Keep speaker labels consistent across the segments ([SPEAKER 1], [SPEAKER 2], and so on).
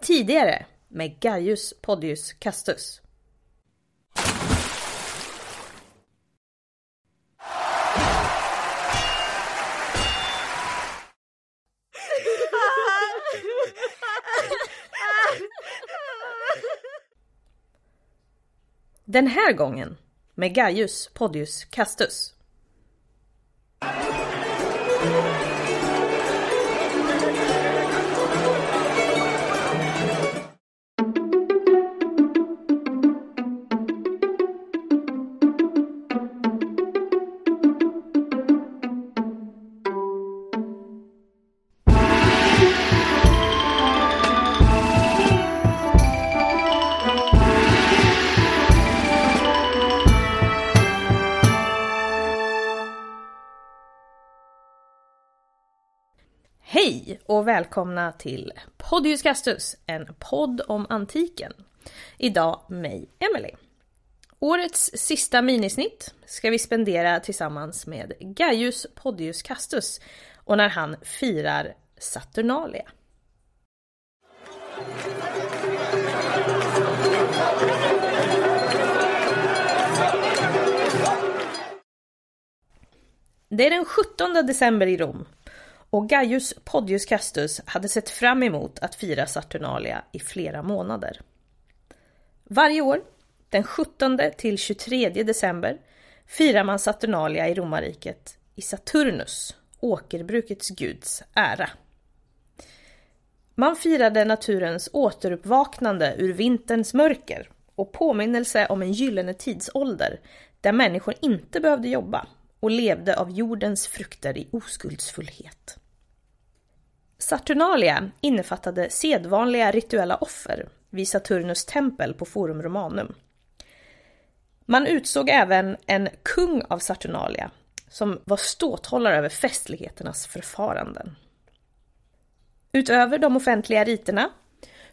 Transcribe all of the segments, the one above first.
[SPEAKER 1] Tidigare med Gaius Podius Castus. Den här gången med Gaius Podius Castus. Hej och välkomna till Podius Castus, en podd om antiken. Idag mig, Emily. Årets sista minisnitt ska vi spendera tillsammans med Gaius Podius Castus och när han firar Saturnalia. Det är den 17 december i Rom och Gaius Podius Castus hade sett fram emot att fira Saturnalia i flera månader. Varje år, den 17 till 23 december, firar man Saturnalia i romarriket i Saturnus, åkerbrukets guds ära. Man firade naturens återuppvaknande ur vinterns mörker och påminnelse om en gyllene tidsålder där människor inte behövde jobba och levde av jordens frukter i oskuldsfullhet. Saturnalia innefattade sedvanliga rituella offer vid Saturnus tempel på Forum Romanum. Man utsåg även en kung av Saturnalia som var ståthållare över festligheternas förfaranden. Utöver de offentliga riterna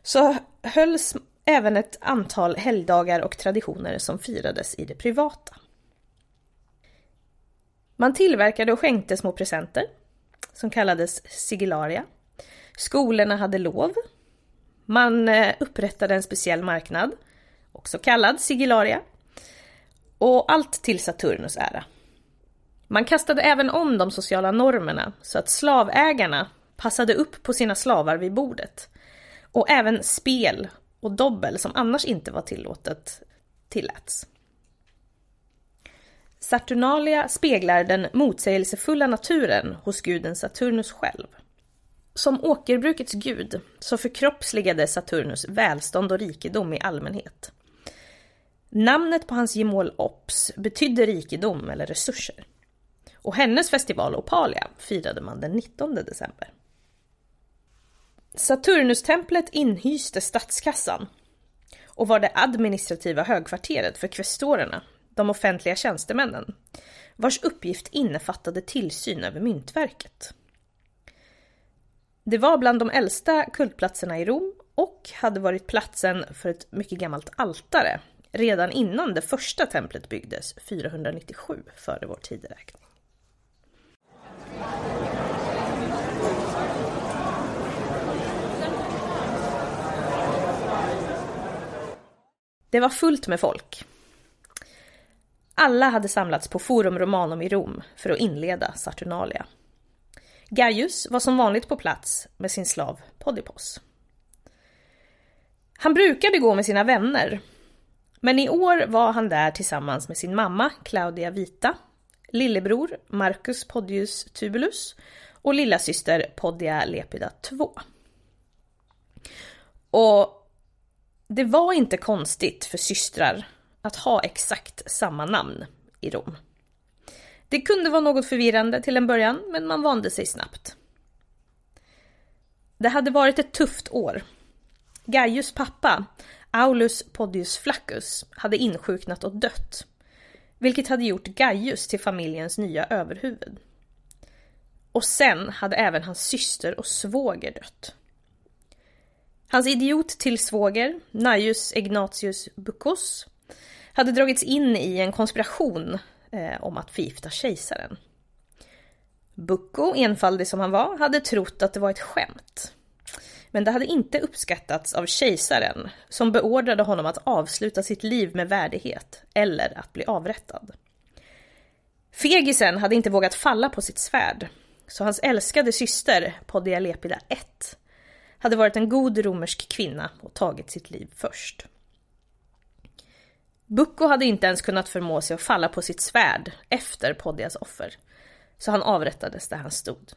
[SPEAKER 1] så hölls även ett antal helgdagar och traditioner som firades i det privata. Man tillverkade och skänkte små presenter som kallades sigillaria. Skolorna hade lov. Man eh, upprättade en speciell marknad, också kallad sigillaria. Och allt till Saturnus ära. Man kastade även om de sociala normerna så att slavägarna passade upp på sina slavar vid bordet. Och även spel och dobbel som annars inte var tillåtet tilläts. Saturnalia speglar den motsägelsefulla naturen hos guden Saturnus själv. Som åkerbrukets gud så förkroppsligade Saturnus välstånd och rikedom i allmänhet. Namnet på hans gemål Ops betydde rikedom eller resurser. Och hennes festival Opalia firade man den 19 december. Saturnustemplet inhyste statskassan och var det administrativa högkvarteret för kvestorerna de offentliga tjänstemännen, vars uppgift innefattade tillsyn över myntverket. Det var bland de äldsta kultplatserna i Rom och hade varit platsen för ett mycket gammalt altare redan innan det första templet byggdes 497 före vår tideräkning. Det var fullt med folk. Alla hade samlats på Forum Romanum i Rom för att inleda Saturnalia. Gaius var som vanligt på plats med sin slav Podipos. Han brukade gå med sina vänner, men i år var han där tillsammans med sin mamma Claudia Vita, lillebror Marcus Podius Tubulus och lillasyster Podia Lepida II. Och det var inte konstigt för systrar att ha exakt samma namn i Rom. Det kunde vara något förvirrande till en början, men man vande sig snabbt. Det hade varit ett tufft år. Gaius pappa, Aulus Podius Flaccus, hade insjuknat och dött. Vilket hade gjort Gaius till familjens nya överhuvud. Och sen hade även hans syster och svåger dött. Hans idiot till svåger, Naius Ignatius Bucos, hade dragits in i en konspiration eh, om att förgifta kejsaren. Bucco, enfaldig som han var, hade trott att det var ett skämt. Men det hade inte uppskattats av kejsaren som beordrade honom att avsluta sitt liv med värdighet eller att bli avrättad. Fegisen hade inte vågat falla på sitt svärd, så hans älskade syster Poddia Lepida hade varit en god romersk kvinna och tagit sitt liv först. Bucko hade inte ens kunnat förmå sig att falla på sitt svärd efter Poddias offer, så han avrättades där han stod.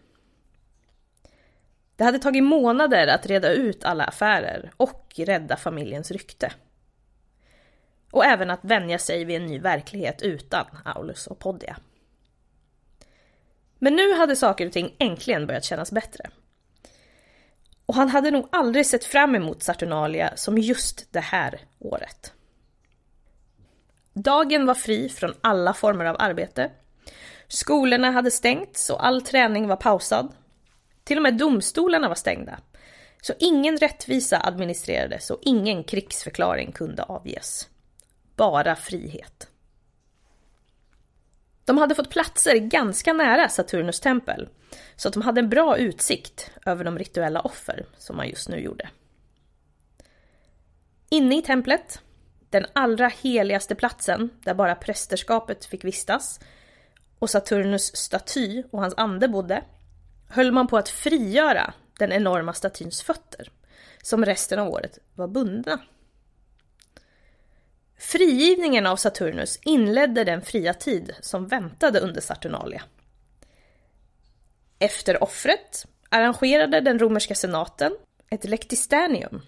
[SPEAKER 1] Det hade tagit månader att reda ut alla affärer och rädda familjens rykte. Och även att vänja sig vid en ny verklighet utan Aulus och Poddia. Men nu hade saker och ting äntligen börjat kännas bättre. Och han hade nog aldrig sett fram emot Saturnalia som just det här året. Dagen var fri från alla former av arbete. Skolorna hade stängts och all träning var pausad. Till och med domstolarna var stängda. Så ingen rättvisa administrerades och ingen krigsförklaring kunde avges. Bara frihet. De hade fått platser ganska nära Saturnus tempel, så att de hade en bra utsikt över de rituella offer som man just nu gjorde. Inne i templet, den allra heligaste platsen där bara prästerskapet fick vistas och Saturnus staty och hans ande bodde, höll man på att frigöra den enorma statyns fötter, som resten av året var bundna. Frigivningen av Saturnus inledde den fria tid som väntade under Saturnalia. Efter offret arrangerade den romerska senaten ett lektisternium,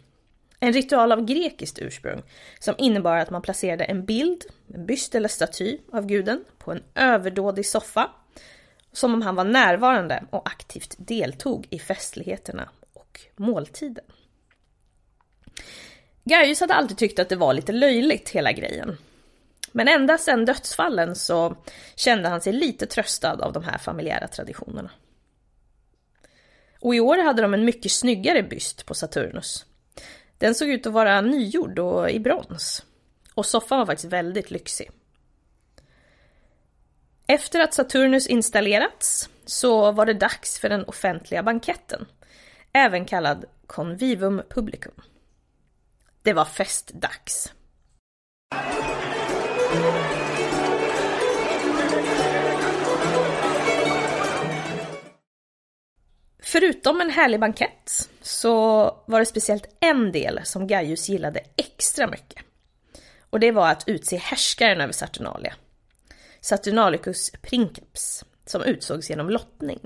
[SPEAKER 1] en ritual av grekiskt ursprung som innebar att man placerade en bild, en byst eller staty av guden på en överdådig soffa som om han var närvarande och aktivt deltog i festligheterna och måltiden. Gaius hade alltid tyckt att det var lite löjligt hela grejen. Men ända sedan dödsfallen så kände han sig lite tröstad av de här familjära traditionerna. Och i år hade de en mycket snyggare byst på Saturnus. Den såg ut att vara nygjord och i brons. Och soffan var faktiskt väldigt lyxig. Efter att Saturnus installerats så var det dags för den offentliga banketten, även kallad Convivum Publicum. Det var festdags. Förutom en härlig bankett så var det speciellt en del som Gaius gillade extra mycket. Och det var att utse härskaren över Saturnalia. Saturnalicus Princeps, som utsågs genom lottning.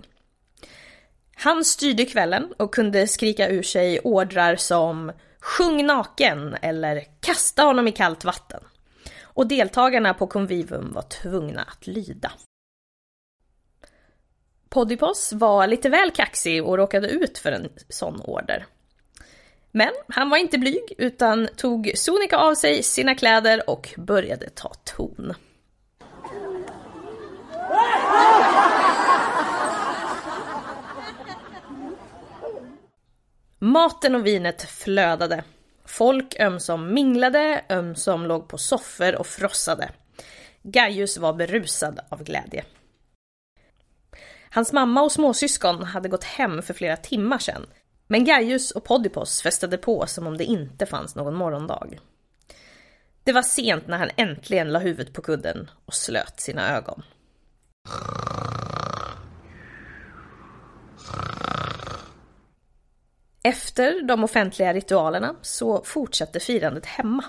[SPEAKER 1] Han styrde kvällen och kunde skrika ur sig ordrar som Sjung naken eller Kasta honom i kallt vatten. Och deltagarna på Convivum var tvungna att lyda. Podipos var lite väl kaxig och råkade ut för en sån order. Men han var inte blyg utan tog sonika av sig sina kläder och började ta ton. Maten och vinet flödade. Folk ömsom minglade, ömsom låg på soffor och frossade. Gaius var berusad av glädje. Hans mamma och småsyskon hade gått hem för flera timmar sedan. Men Gaius och Podipos festade på som om det inte fanns någon morgondag. Det var sent när han äntligen la huvudet på kudden och slöt sina ögon. Efter de offentliga ritualerna så fortsatte firandet hemma.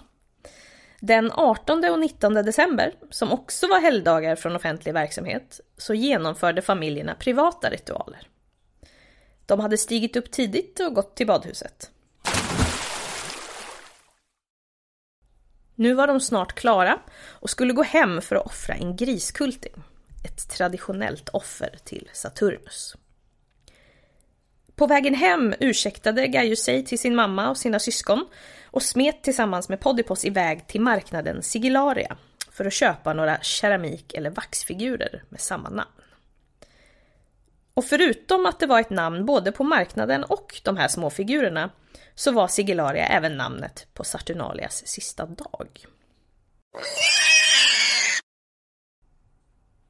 [SPEAKER 1] Den 18 och 19 december, som också var helgdagar från offentlig verksamhet, så genomförde familjerna privata ritualer. De hade stigit upp tidigt och gått till badhuset. Nu var de snart klara och skulle gå hem för att offra en griskulting, ett traditionellt offer till Saturnus. På vägen hem ursäktade Gaius sig till sin mamma och sina syskon och smet tillsammans med Podipos iväg till marknaden Sigillaria för att köpa några keramik eller vaxfigurer med samma namn. Och förutom att det var ett namn både på marknaden och de här små figurerna så var Sigillaria även namnet på Saturnalias sista dag.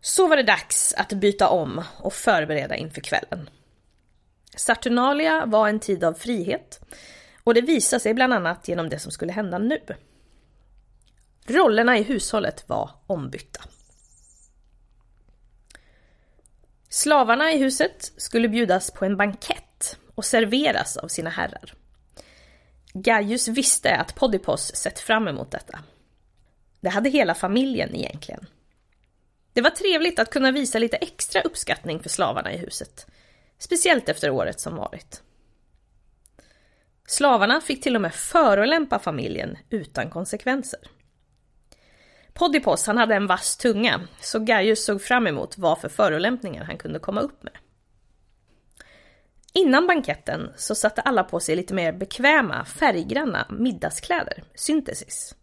[SPEAKER 1] Så var det dags att byta om och förbereda inför kvällen. Saturnalia var en tid av frihet och det visade sig bland annat genom det som skulle hända nu. Rollerna i hushållet var ombytta. Slavarna i huset skulle bjudas på en bankett och serveras av sina herrar. Gaius visste att Podipos sett fram emot detta. Det hade hela familjen egentligen. Det var trevligt att kunna visa lite extra uppskattning för slavarna i huset. Speciellt efter året som varit. Slavarna fick till och med förolämpa familjen utan konsekvenser. Podipos han hade en vass tunga, så Gaius såg fram emot vad för förolämpningar han kunde komma upp med. Innan banketten så satte alla på sig lite mer bekväma, färggranna middagskläder, syntesis.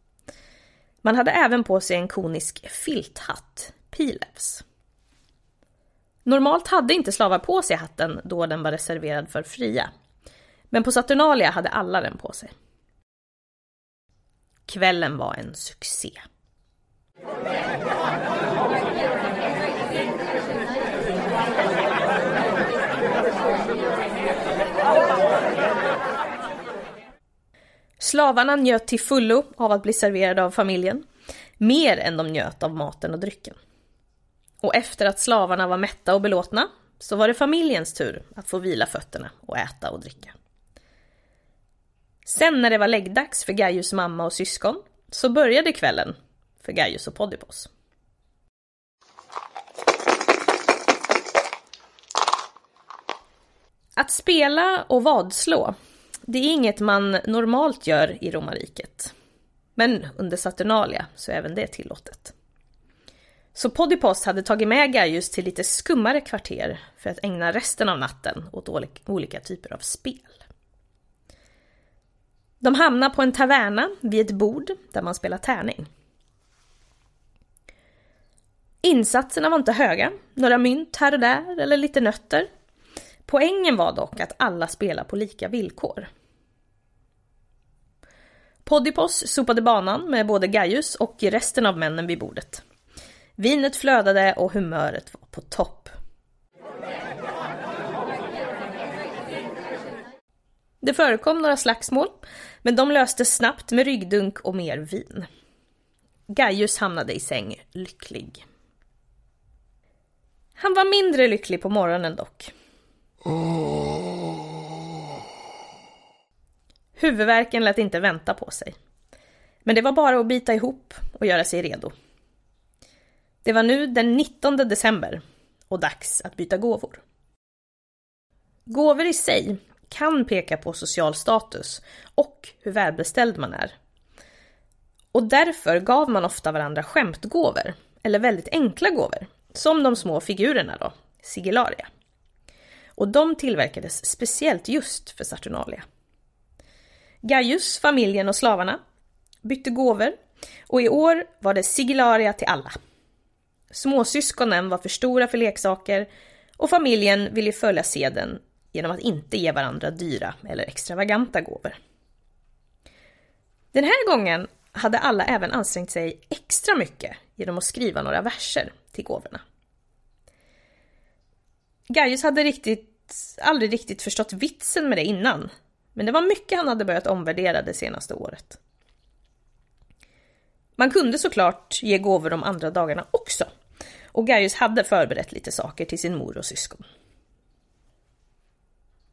[SPEAKER 1] Man hade även på sig en konisk filthatt, pileps. Normalt hade inte slavar på sig hatten då den var reserverad för fria. Men på Saturnalia hade alla den på sig. Kvällen var en succé. Slavarna njöt till fullo av att bli serverade av familjen. Mer än de njöt av maten och drycken. Och efter att slavarna var mätta och belåtna så var det familjens tur att få vila fötterna och äta och dricka. Sen när det var läggdags för Gaius mamma och syskon så började kvällen för Gaius och Podipos. Att spela och vadslå, det är inget man normalt gör i romarriket. Men under Saturnalia så är även det tillåtet. Så Podipost hade tagit med Gaius till lite skummare kvarter för att ägna resten av natten åt olika typer av spel. De hamnar på en taverna vid ett bord där man spelar tärning. Insatserna var inte höga, några mynt här och där eller lite nötter. Poängen var dock att alla spelar på lika villkor. Podipos sopade banan med både Gaius och resten av männen vid bordet. Vinet flödade och humöret var på topp. Det förekom några slagsmål, men de löstes snabbt med ryggdunk och mer vin. Gaius hamnade i säng lycklig. Han var mindre lycklig på morgonen dock. Huvudvärken lät inte vänta på sig. Men det var bara att bita ihop och göra sig redo. Det var nu den 19 december och dags att byta gåvor. Gåvor i sig kan peka på social status och hur välbeställd man är. Och därför gav man ofta varandra skämtgåvor, eller väldigt enkla gåvor, som de små figurerna då, sigillaria. Och de tillverkades speciellt just för Saturnalia. Gaius, familjen och slavarna bytte gåvor och i år var det sigillaria till alla. Småsyskonen var för stora för leksaker och familjen ville följa seden genom att inte ge varandra dyra eller extravaganta gåvor. Den här gången hade alla även ansträngt sig extra mycket genom att skriva några verser till gåvorna. Gaius hade riktigt, aldrig riktigt förstått vitsen med det innan, men det var mycket han hade börjat omvärdera det senaste året. Man kunde såklart ge gåvor de andra dagarna också, och Gaius hade förberett lite saker till sin mor och syskon.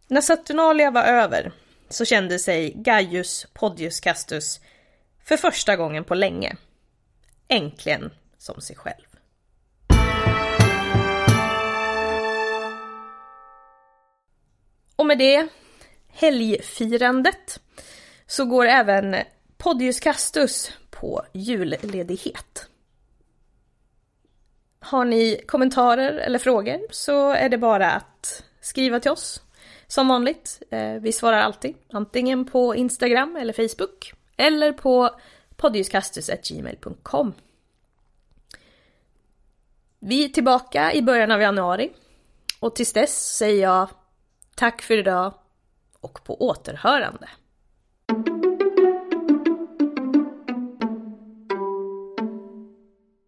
[SPEAKER 1] När Saturnalia var över så kände sig Gaius Podius Castus för första gången på länge äntligen som sig själv. Och med det helgfirandet så går även Podius Castus på julledighet. Har ni kommentarer eller frågor så är det bara att skriva till oss som vanligt. Eh, vi svarar alltid, antingen på Instagram eller Facebook eller på podiuscastus.gmail.com. Vi är tillbaka i början av januari och tills dess säger jag tack för idag och på återhörande.